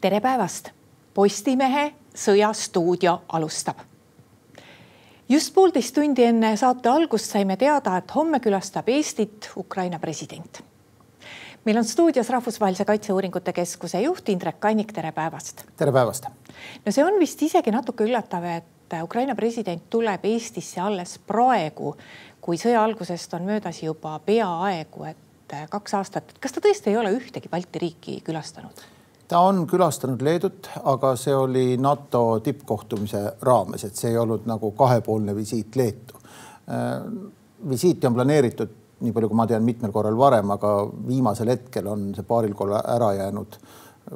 tere päevast. Postimehe Sõjastuudio alustab. just poolteist tundi enne saate algust saime teada, et homme külastab Eestit Ukraina president. meil on stuudios Rahvusvahelise Kaitseuuringute Keskuse juht Indrek Kannik, tere päevast. tere päevast. no see on vist isegi natuke üllatav, et Ukraina president tuleb Eestisse alles praegu, kui sõja algusest on möödas juba peaaegu, et kaks aastat. kas ta tõesti ei ole ühtegi Balti riiki külastanud? Ta on külastanud Leedut, aga see oli NATO tippkohtumise raames, et see ei olnud nagu kahepoolne visiit Leetu. visiiti on planeeritud, nii palju kui ma tean, mitmel korral varem, aga viimasel hetkel on see paaril korral ära jäänud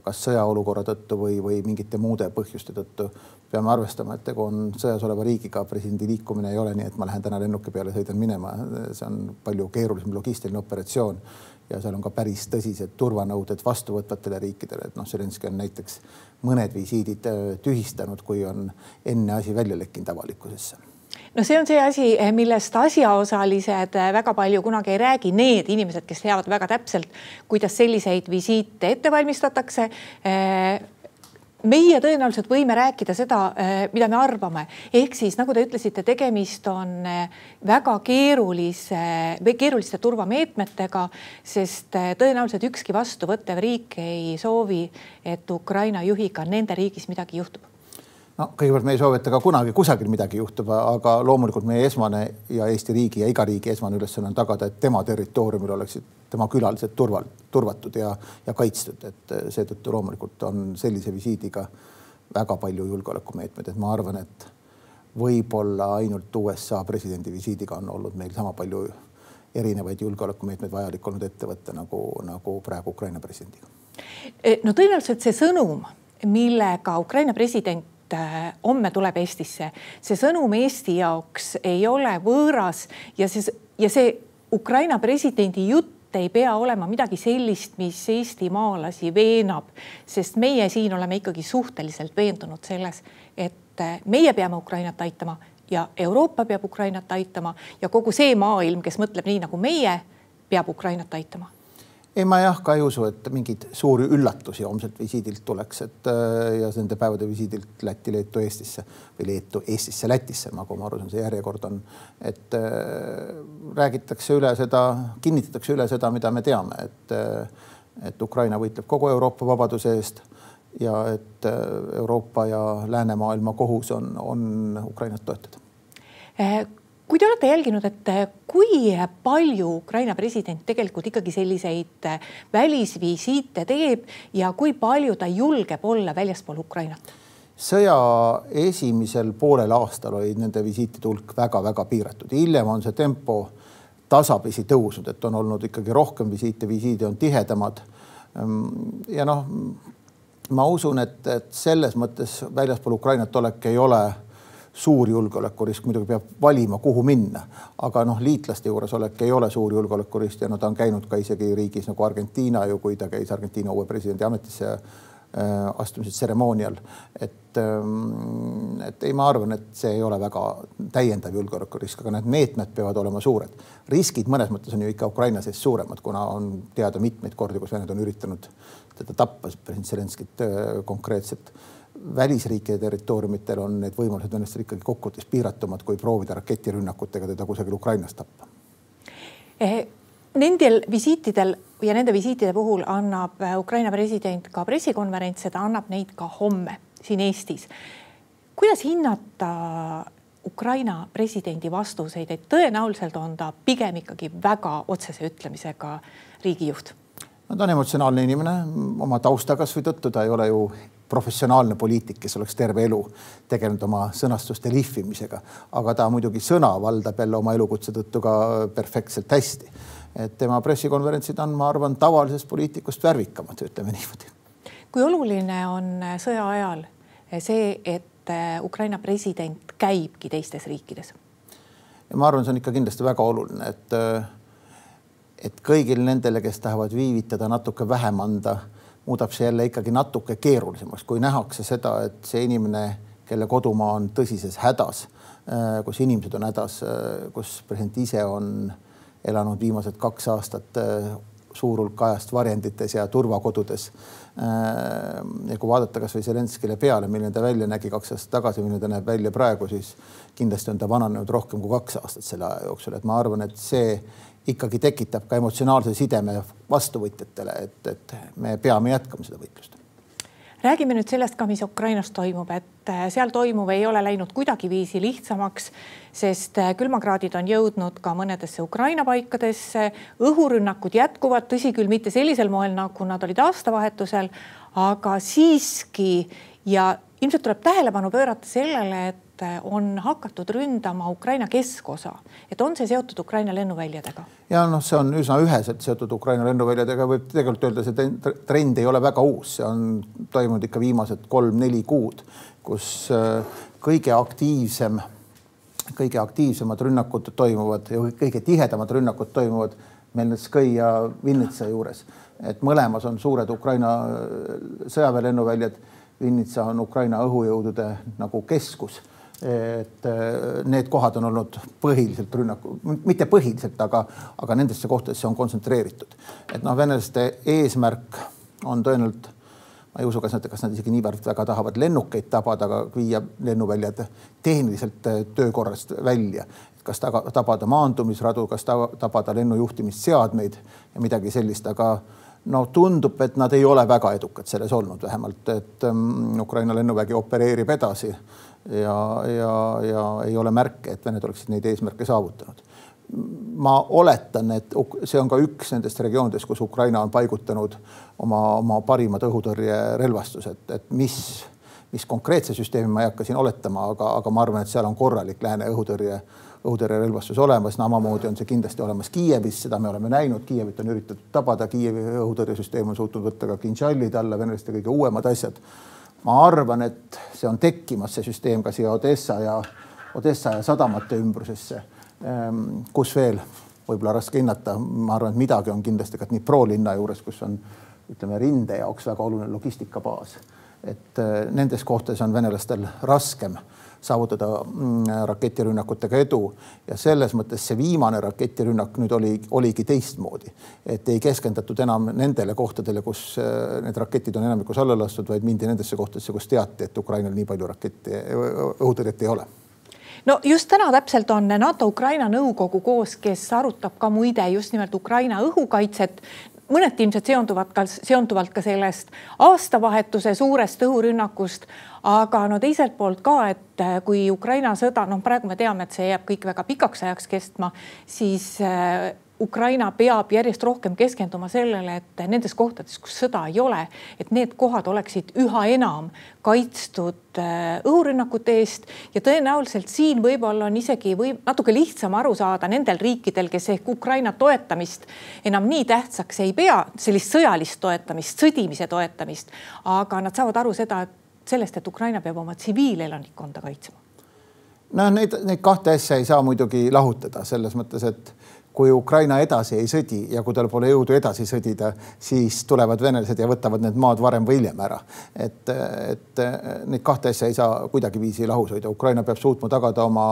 kas sõjaolukorra tõttu või, või mingite muude põhjuste tõttu. peame arvestama, et tegu on sõjas oleva riigiga, presidendi liikumine ei ole nii, et ma lähen täna lennuki peale, sõidan minema, see on palju keerulisem logistiline operatsioon ja seal on ka päris tõsised turvanõuded vastuvõtvatele riikidele, et noh, Zelenskõi on näiteks mõned visiidid äh, tühistanud, kui on enne asi välja lekkinud avalikkusesse. No see on see asi, eh, millest asjaosalised eh, väga palju kunagi ei räägi, need inimesed, kes teavad väga täpselt, kuidas selliseid visiite ette valmistatakse eh, meie tõenäoliselt võime rääkida seda, äh, mida me arvame, ehk siis nagu te ütlesite, tegemist on äh, väga keerulise või keeruliste turvameetmetega, sest äh, tõenäoliselt ükski vastuvõttev riik ei soovi, et Ukraina juhiga nende riigis midagi juhtub no kõigepealt me ei soovi, et ka kunagi kusagil midagi juhtub, aga loomulikult meie esmane ja Eesti riigi ja iga riigi esmane ülesanne on tagada, et tema territooriumil oleksid tema külalised turval, turvatud ja, ja kaitstud, et seetõttu loomulikult on sellise visiidiga väga palju julgeolekumeetmeid, et ma arvan, et võib-olla ainult USA presidendi visiidiga on olnud meil sama palju erinevaid julgeolekumeetmeid vajalik olnud ette võtta nagu, nagu praegu Ukraina presidendiga. no tõenäoliselt see sõnum, millega Ukraina president et äh, homme tuleb Eestisse. see sõnum Eesti jaoks ei ole võõras ja see ja see Ukraina presidendi jutt ei pea olema midagi sellist, mis eestimaalasi veenab, sest meie siin oleme ikkagi suhteliselt veendunud selles, et äh, meie peame Ukrainat aitama ja Euroopa peab Ukrainat aitama ja kogu see maailm, kes mõtleb nii nagu meie, peab Ukrainat aitama ei, ma jah ka ei usu, et mingeid suuri üllatusi homselt visiidilt tuleks, et äh, ja nende päevade visiidilt Lätti, Leetu, Eestisse või Leetu, Eestisse, Lätisse, nagu ma aru saan, see järjekord on, et äh, räägitakse üle seda, kinnitatakse üle seda, mida me teame, et äh, et Ukraina võitleb kogu Euroopa vabaduse eest ja et äh, Euroopa ja läänemaailma kohus on, on Ukrainat toetada kui te olete jälginud, et eh, kui palju Ukraina president tegelikult ikkagi selliseid eh, välisvisiite teeb ja kui palju ta julgeb olla väljaspool Ukrainat? sõja esimesel poolel aastal oli nende visiitide hulk väga-väga piiratud, hiljem on see tempo tasapisi tõusnud, et on olnud ikkagi rohkem visiite, visiidid on tihedamad. Ehm, ja noh, ma usun, et, et selles mõttes väljaspool Ukrainat olek ei ole suur julgeolekurisk, muidugi peab valima, kuhu minna, aga noh, liitlaste juuresolek ei ole suur julgeolekurisk ja no ta on käinud ka isegi riigis nagu Argentiina ju, kui ta käis Argentiina uue presidendi ametisse äh, astumise tseremoonial. et, ähm, et ei, ma arvan, et see ei ole väga täiendav julgeolekurisk, aga need meetmed peavad olema suured. riskid mõnes mõttes on ju ikka Ukraina sees suuremad, kuna on teada mitmeid kordi, kus Vened on üritanud teda tappa, president Zelenskit äh, konkreetselt välisriikide territooriumitel on need võimalused õnnestada ikkagi kokkuvõttes piiratumad, kui proovida raketirünnakutega teda kusagil Ukrainas tappa. Eh, nendel visiitidel ja nende visiitide puhul annab eh, Ukraina president ka pressikonverentse, ta annab neid ka homme siin Eestis. kuidas hinnata Ukraina presidendi vastuseid, et tõenäoliselt on ta pigem ikkagi väga otsese ütlemisega riigijuht? No ta on emotsionaalne inimene oma tausta kasvõi tõttu, ta ei ole ju professionaalne poliitik, kes oleks terve elu tegelenud oma sõnastuste lihvimisega, aga ta muidugi sõna valdab jälle oma elukutse tõttu ka perfektselt hästi. et tema pressikonverentsid on, ma arvan, tavalisest poliitikust värvikamad, ütleme niimoodi. kui oluline on sõja ajal see, et Ukraina president käibki teistes riikides? ma arvan, see on ikka kindlasti väga oluline, et et kõigil nendele, kes tahavad viivitada, natuke vähem anda muudab see jälle ikkagi natuke keerulisemaks, kui nähakse seda, et see inimene, kelle kodumaa on tõsises hädas, äh, kus inimesed on hädas, äh, kus president ise on elanud viimased kaks aastat äh, suur hulk ajast varjendites ja turvakodudes. ja kui vaadata kasvõi Zelenskile peale, milline ta välja nägi kaks aastat tagasi, milline ta näeb välja praegu, siis kindlasti on ta vananenud rohkem kui kaks aastat selle aja jooksul, et ma arvan, et see ikkagi tekitab ka emotsionaalse sideme vastuvõtjatele, et, et me peame jätkama seda võitlust räägime nüüd sellest ka, mis Ukrainas toimub, et äh, seal toimuv ei ole läinud kuidagiviisi lihtsamaks, sest äh, külmakraadid on jõudnud ka mõnedesse Ukraina paikadesse. õhurünnakud jätkuvad, tõsi küll, mitte sellisel moel, nagu nad olid aastavahetusel, aga siiski ja ilmselt tuleb tähelepanu pöörata sellele, et on hakatud ründama Ukraina keskosa, et on see seotud Ukraina lennuväljadega? ja noh, see on üsna üheselt seotud Ukraina lennuväljadega, võib tegelikult öelda, see trend ei ole väga uus, see on toimunud ikka viimased kolm-neli kuud, kus äh, kõige aktiivsem, kõige aktiivsemad rünnakud toimuvad ja kõige tihedamad rünnakud toimuvad Melnitskõi ja Vinnitsa juures, et mõlemas on suured Ukraina äh, sõjaväelennuväljad. Vinnitsa on Ukraina õhujõudude nagu keskus et äh, need kohad on olnud põhiliselt rünnaku, mitte põhiliselt, aga, aga nendesse kohtadesse on kontsentreeritud. et noh, venelaste eesmärk on tõenäoliselt, ma ei usu, kas nad, kas nad isegi niivõrd väga tahavad lennukeid tabada, aga viia lennuväljad tehniliselt äh, töökorrast välja. kas taga, tabada maandumisradu, kas tabada lennujuhtimisseadmeid ja midagi sellist, aga no tundub, et nad ei ole väga edukad selles olnud vähemalt, et um, Ukraina lennuvägi opereerib edasi ja, ja, ja ei ole märke, et Vened oleksid neid eesmärke saavutanud. ma oletan, et see on ka üks nendest regioonidest, kus Ukraina on paigutanud oma, oma parimad õhutõrjerelvastused, et mis, mis konkreetse süsteemi ma ei hakka siin oletama, aga, aga ma arvan, et seal on korralik lääne õhutõrje õhutõrjerelvastus olemas, samamoodi on see kindlasti olemas Kiievis, seda me oleme näinud, Kiievit on üritatud tabada, Kiievi õhutõrjesüsteem on suutnud võtta ka Kinžalid alla, venelaste kõige uuemad asjad ma arvan, et see on tekkimas, see süsteem ka siia Odessa ja Odessa ja sadamate ümbrusesse, ehm, kus veel võib-olla raske hinnata, ma arvan, et midagi on kindlasti ka Dnipro linna juures, kus on ütleme rinde jaoks väga oluline logistikabaas. et eh, nendes kohtades on venelastel raskem saavutada mm, raketirünnakutega edu. Ja selles mõttes see viimane raketirünnak nüüd oli, oligi teistmoodi, et ei keskendatud enam nendele kohtadele, kus äh, need raketid on enamikus alla lastud, vaid mindi nendesse kohtadesse, kus teati, et Ukrainal nii palju rakette, õhutõrjet ei ole. No just täna täpselt on NATO-Ukraina nõukogu koos, kes arutab ka muide just nimelt Ukraina õhukaitset mõneti ilmselt seonduvad ka, seonduvalt ka sellest aastavahetuse suurest õhurünnakust. aga no teiselt poolt ka, et äh, kui Ukraina sõda, noh, praegu me teame, et see jääb kõik väga pikaks ajaks kestma, siis äh, Ukraina peab järjest rohkem keskenduma sellele, et nendes kohtades, kus sõda ei ole, et need kohad oleksid üha enam kaitstud äh, õhurünnakute eest. Ja tõenäoliselt siin võib-olla on isegi või natuke lihtsam aru saada nendel riikidel, kes ehk Ukraina toetamist enam nii tähtsaks ei pea, sellist sõjalist toetamist, sõdimise toetamist, aga nad saavad aru seda, et sellest, et Ukraina peab oma tsiviilelanikkonda kaitsma. No neid, neid kahte asja ei saa muidugi lahutada selles mõttes, et kui Ukraina edasi ei sõdi ja kui tal pole jõudu edasi sõdida, siis tulevad venelased ja võtavad need maad varem või hiljem ära. et, et neid kahte asja ei saa kuidagiviisi lahus hoida. Ukraina peab suutma tagada oma,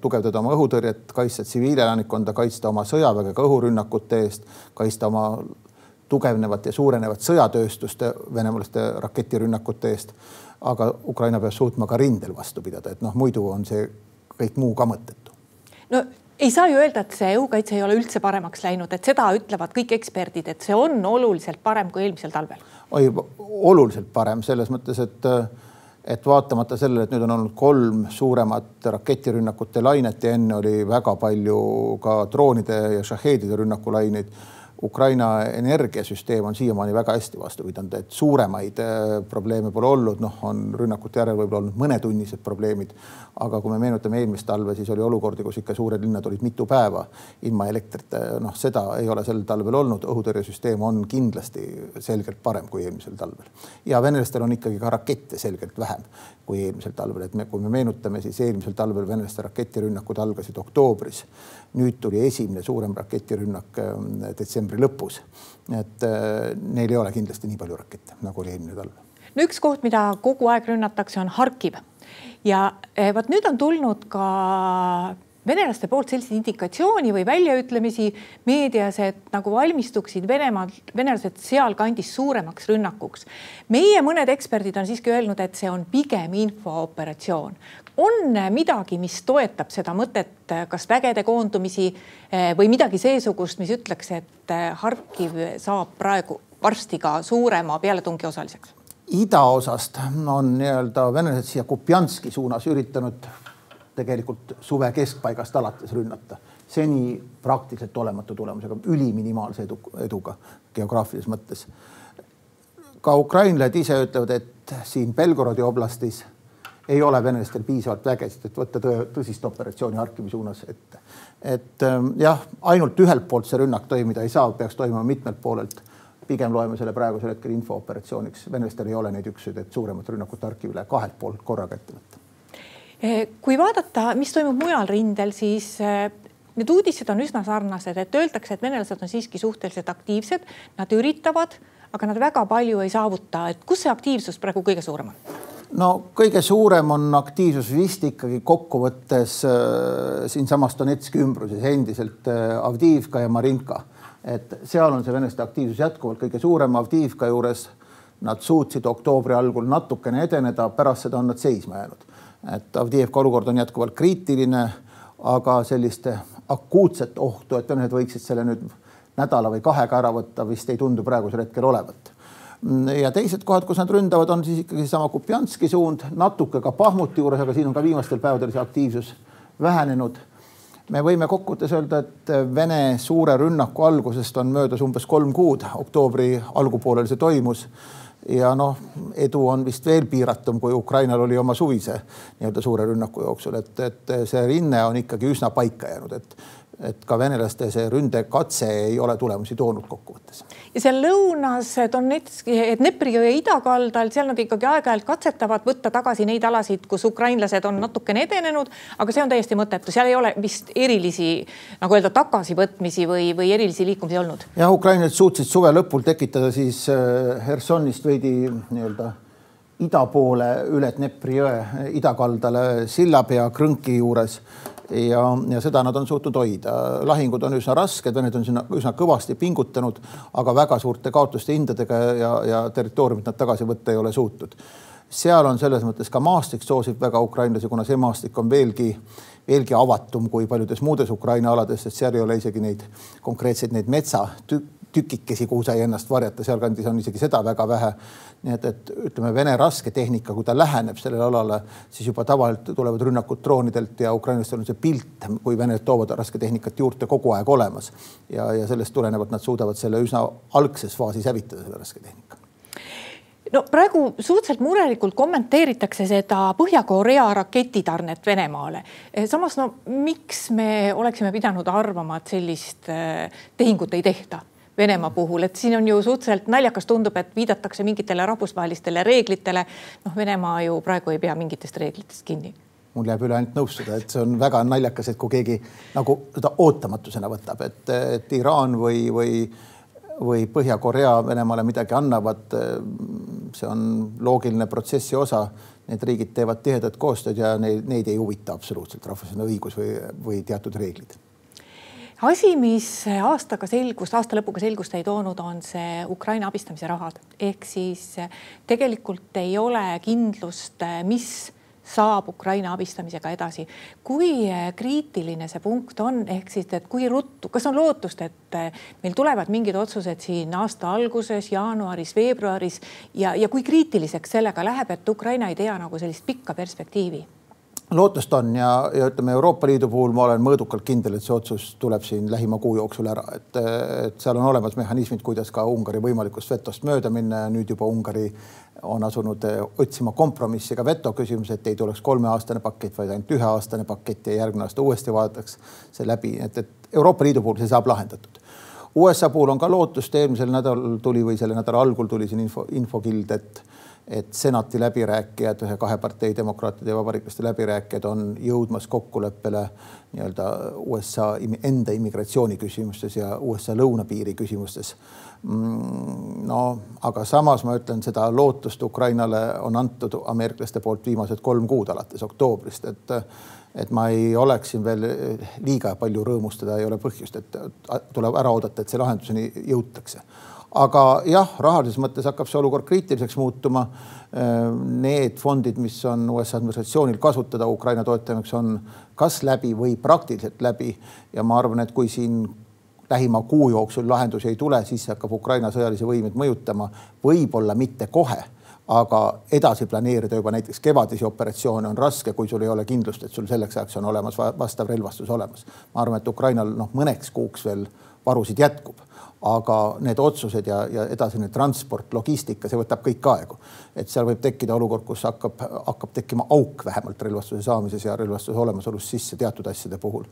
tugevdada oma õhutõrjet, kaitsta tsiviilelanikkonda, kaitsta oma sõjaväge ka õhurünnakute eest, kaitsta oma tugevnevat ja suurenevat sõjatööstust venemaalaste raketirünnakute eest. aga Ukraina peab suutma ka rindel vastu pidada, et noh, muidu on see kõik muu ka mõttetu. no ei saa ju öelda, et see õhukaitse ei ole üldse paremaks läinud, et seda ütlevad kõik eksperdid, et see on oluliselt parem kui eelmisel talvel. oi, oluliselt parem selles mõttes, et, et vaatamata sellele, et nüüd on olnud kolm suuremat raketirünnakute lainet ja enne oli väga palju ka droonide ja šahheedide rünnakulaineid Ukraina energiasüsteem on siiamaani väga hästi vastu pidanud, et suuremaid äh, probleeme pole olnud, noh, on rünnakute järel võib-olla olnud mõnetunnised probleemid. aga kui me meenutame eelmist talve, siis oli olukordi, kus ikka suured linnad olid mitu päeva ilma elektrita, noh, seda ei ole sel talvel olnud, õhutõrjesüsteem on kindlasti selgelt parem kui eelmisel talvel. ja venelastel on ikkagi ka rakette selgelt vähem kui eelmisel talvel, et me, kui me meenutame, siis eelmisel talvel venelaste raketirünnakud algasid oktoobris. nüüd tuli esimene suurem raketirünnak ähm, detsembri lõpus. et äh, neil ei ole kindlasti nii palju rakette, nagu oli eelmine talv. no üks koht, mida kogu aeg rünnatakse, on Harkiv ja eh, vot nüüd on tulnud ka venelaste poolt selliseid indikatsiooni või väljaütlemisi meedias, et nagu valmistuksid Venemaal, venelased sealkandis suuremaks rünnakuks. meie mõned eksperdid on siiski öelnud, et see on pigem infooperatsioon. on midagi, mis toetab seda mõtet, kas vägede koondumisi eh, või midagi seesugust, mis ütleks, et eh, Harkiv saab praegu varsti ka suurema pealetungi osaliseks? idaosast on nii-öelda venelased siia Kupjanski suunas üritanud tegelikult suve keskpaigast alates rünnata. seni praktiliselt olematu tulemusega, üliminimaalse edu, eduga geograafilises mõttes. ka ukrainlased ise ütlevad, et siin Belgorodi oblastis ei ole venelastel piisavalt vägesid, et võtta tõe, tõsist operatsiooni Harkivi suunas ette. et ähm, jah, ainult ühelt poolt see rünnak toimida ei saa, peaks toimuma mitmelt poolelt pigem loeme selle praegusel hetkel infooperatsiooniks. venelastel ei ole neid üksuseid, et suuremat rünnakut Harkivile kahelt poolt korraga ette võtta. Eh, kui vaadata, mis toimub mujal rindel, siis eh, need uudised on üsna sarnased, et öeldakse, et venelased on siiski suhteliselt aktiivsed, nad üritavad, aga nad väga palju ei saavuta, et kus see aktiivsus praegu kõige suurem on? no kõige suurem on aktiivsus vist ikkagi kokkuvõttes äh, siinsamas Donetski ümbruses endiselt äh, Avdiivka ja Marinka et seal on see venelaste aktiivsus jätkuvalt kõige suurem Avdiivka juures. Nad suutsid oktoobri algul natukene edeneda, pärast seda on nad seisma jäänud. Et Avdiivka olukord on jätkuvalt kriitiline, aga sellist akuutset ohtu, et venelased võiksid selle nüüd nädala või kahega ära võtta, vist ei tundu praegusel hetkel olevat. Ja teised kohad, kus nad ründavad, on siis ikkagi sama Kupjanski suund, natuke ka Pahmuti juures, aga siin on ka viimastel päevadel see aktiivsus vähenenud. Me võime kokkuvõttes öelda, et Vene suure rünnaku algusest on möödas umbes kolm kuud, oktoobri algupoolel see toimus ja noh, edu on vist veel piiratum, kui Ukrainal oli oma suvise nii-öelda suure rünnaku jooksul, et, et see rinne on ikkagi üsna paika jäänud, et et ka venelaste see ründekatse ei ole tulemusi toonud kokkuvõttes. ja seal lõunas Donetski, Dnepri jõe idakaldal, seal nad ikkagi aeg-ajalt katsetavad võtta tagasi neid alasid, kus ukrainlased on natukene edenenud, aga see on täiesti mõttetu, seal ei ole vist erilisi nagu öelda, tagasivõtmisi või, või erilisi liikumisi olnud. jah, ukrainlased suutsid suve lõpul tekitada siis äh, Hersonist veidi nii-öelda ida poole üle Dnepri jõe idakaldale Sillapea krõnki juures ja, ja seda nad on suutnud hoida. lahingud on üsna rasked, Vened on sinna üsna kõvasti pingutanud, aga väga suurte kaotuste hindadega ja, ja territooriumit nad tagasi võtta ei ole suutnud. seal on selles mõttes ka maastik soosib väga ukrainlasi, kuna see maastik on veelgi, veelgi avatum kui paljudes muudes Ukraina alades, sest seal ei ole isegi neid konkreetseid neid metsatükke tükikesi, kuhu sai ennast varjata, sealkandis on isegi seda väga vähe. nii et, et ütleme, Vene rasketehnika, kui ta läheneb sellele alale, siis juba tavaliselt tulevad rünnakud droonidelt ja ukrainlastel on see pilt, kui venelased toovad rasketehnikat juurde kogu aeg olemas ja, ja sellest tulenevalt nad suudavad selle üsna algses faasis hävitada, selle rasketehnika no praegu suhteliselt murelikult kommenteeritakse seda Põhja-Korea raketitarnet Venemaale. samas no miks me oleksime pidanud arvama, et sellist eh, tehingut ei tehta? Venemaa puhul, et siin on ju suhteliselt naljakas, tundub, et viidatakse mingitele rahvusvahelistele reeglitele. noh, Venemaa ju praegu ei pea mingitest reeglitest kinni mul jääb üle ainult nõustuda, et see on väga naljakas, et kui keegi nagu seda ootamatusena võtab, et, et Iraan või, või, või Põhja-Korea Venemaale midagi annavad. see on loogiline protsessi osa. Need riigid teevad tihedat koostööd ja neid, neid ei huvita absoluutselt rahvusvaheline õigus või, või teatud reeglid asi, mis aastaga selgust, aasta lõpuga selgust ei toonud, on see Ukraina abistamise rahad ehk siis tegelikult ei ole kindlust, mis saab Ukraina abistamisega edasi. kui kriitiline see punkt on, ehk siis, et kui ruttu, kas on lootust, et meil tulevad mingid otsused siin aasta alguses, jaanuaris, veebruaris ja, ja kui kriitiliseks sellega läheb, et Ukraina ei tea nagu sellist pikka perspektiivi lootust on ja, ja ütleme Euroopa Liidu puhul ma olen mõõdukalt kindel, et see otsus tuleb siin lähima kuu jooksul ära, et, et seal on olemas mehhanismid, kuidas ka Ungari võimalikust vetost mööda minna ja nüüd juba Ungari on asunud otsima kompromissi. Ka veto küsimuses, et ei tuleks kolmeaastane pakett, vaid ainult üheaastane pakett ja järgmine aasta uuesti vaadatakse see läbi, et, et Euroopa Liidu puhul see saab lahendatud. USA puhul on ka lootust, eelmisel nädalal tuli või selle nädala algul tuli siin info, infokild, et et senati läbirääkijad, ühe kahe partei demokraatide ja vabariiklaste läbirääkijad on jõudmas kokkuleppele nii-öelda USA enda immigratsiooniküsimustes ja USA lõunapiiri küsimustes. Mm, no aga samas ma ütlen, seda lootust Ukrainale on antud ameeriklaste poolt viimased kolm kuud alates oktoobrist, et et ma ei oleks siin veel liiga palju rõõmustada, ei ole põhjust, et tuleb ära oodata, et see lahenduseni jõutakse aga jah, rahalises mõttes hakkab see olukord kriitiliseks muutuma. Need fondid, mis on USA administratsioonil kasutada Ukraina toetamiseks, on kas läbi või praktiliselt läbi ja ma arvan, et kui siin lähima kuu jooksul lahendusi ei tule, siis hakkab Ukraina sõjalisi võimeid mõjutama, võib-olla mitte kohe aga edasi planeerida juba näiteks kevadisi operatsioone on raske, kui sul ei ole kindlust, et sul selleks ajaks on olemas vastav relvastus olemas. ma arvan, et Ukrainal noh, mõneks kuuks veel varusid jätkub aga need otsused ja, ja edasine transport, logistika, see võtab kõik aegu. et seal võib tekkida olukord, kus hakkab, hakkab tekkima auk vähemalt relvastuse saamises ja relvastuse olemasolus sisse teatud asjade puhul,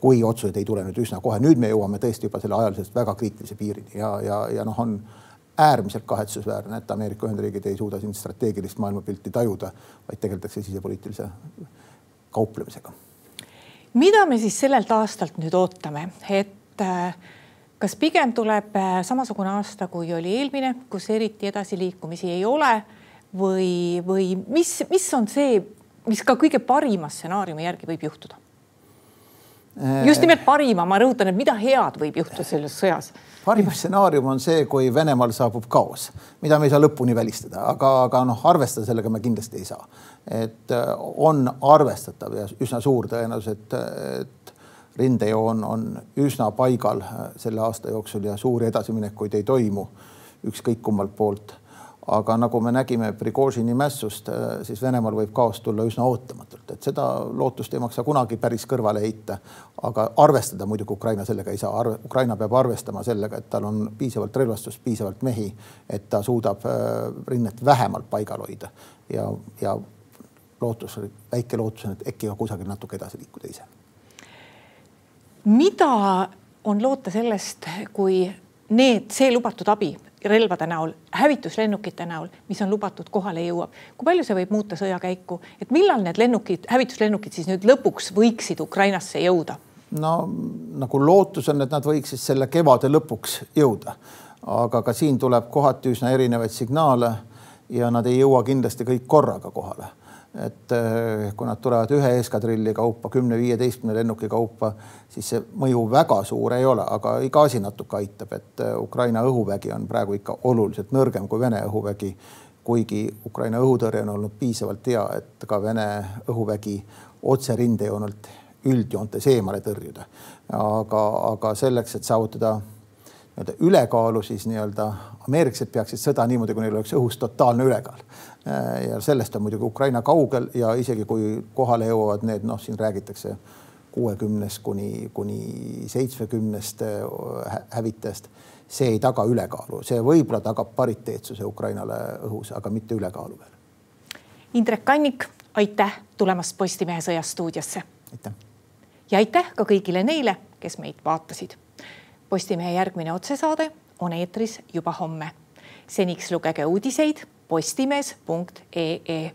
kui otsused ei tule nüüd üsna kohe. nüüd me jõuame tõesti juba selle ajaliselt väga kriitilise piirini ja, ja, ja noh, on äärmiselt kahetsusväärne, et Ameerika Ühendriigid ei suuda siin strateegilist maailmapilti tajuda, vaid tegeldakse sisepoliitilise kauplemisega. mida me siis sellelt aastalt nüüd ootame, et äh, kas pigem tuleb äh, samasugune aasta, kui oli eelmine, kus eriti edasiliikumisi ei ole või, või mis, mis on see, mis ka kõige parima stsenaariumi järgi võib juhtuda? Äh, just nimelt parima, ma rõhutan, et mida head võib juhtuda selles sõjas? parim stsenaarium on see, kui Venemaal saabub kaos, mida me ei saa lõpuni välistada, aga, aga noh, arvestada sellega me kindlasti ei saa. et äh, on arvestatav ja üsna suur tõenäosus, et, et rindejoon on üsna paigal äh, selle aasta jooksul ja suuri edasiminekuid ei toimu ükskõik kummalt poolt. aga nagu me nägime Prigožini mässust, äh, siis Venemaal võib kaos tulla üsna ootamatult, et seda lootust ei maksa kunagi päris kõrvale heita. aga arvestada muidugi Ukraina sellega ei saa, Ukraina peab arvestama sellega, et tal on piisavalt relvastust, piisavalt mehi, et ta suudab äh, rinnet vähemalt paigal hoida ja, ja lootus, väike lootus on, et äkki ka kusagil natuke edasi liikuda ise mida on loota sellest, kui need, see lubatud abi relvade näol, hävituslennukite näol, mis on lubatud, kohale jõuab. kui palju see võib muuta sõjakäiku, et millal need lennukid, hävituslennukid siis nüüd lõpuks võiksid Ukrainasse jõuda? no nagu lootus on, et nad võiksid selle kevade lõpuks jõuda, aga ka siin tuleb kohati üsna erinevaid signaale ja nad ei jõua kindlasti kõik korraga kohale et eh, kui nad tulevad ühe eskadrilli kaupa, kümne-viieteistkümne lennuki kaupa, siis see mõju väga suur ei ole, aga iga asi natuke aitab, et eh, Ukraina õhuvägi on praegu ikka oluliselt nõrgem kui Vene õhuvägi. kuigi Ukraina õhutõrje on olnud piisavalt hea, et ka Vene õhuvägi otse rindejoonelt üldjoontes eemale tõrjuda. aga, aga selleks, et saavutada nii-öelda ülekaalu, siis nii-öelda ameeriklased peaksid sõda niimoodi, kui neil oleks õhus totaalne ülekaal. ja sellest on muidugi Ukraina kaugel ja isegi kui kohale jõuavad need, noh, siin räägitakse kuuekümnest kuni, kuni seitsmekümnest äh, hävitajast. see ei taga ülekaalu, see võib-olla tagab pariteetsuse Ukrainale õhus, aga mitte ülekaalu veel. Indrek Kannik, aitäh tulemast Postimehe Sõjastuudiosse. aitäh. ja aitäh ka kõigile neile, kes meid vaatasid Postimehe järgmine otsesaade on eetris juba homme. seniks lugege uudiseid postimees.ee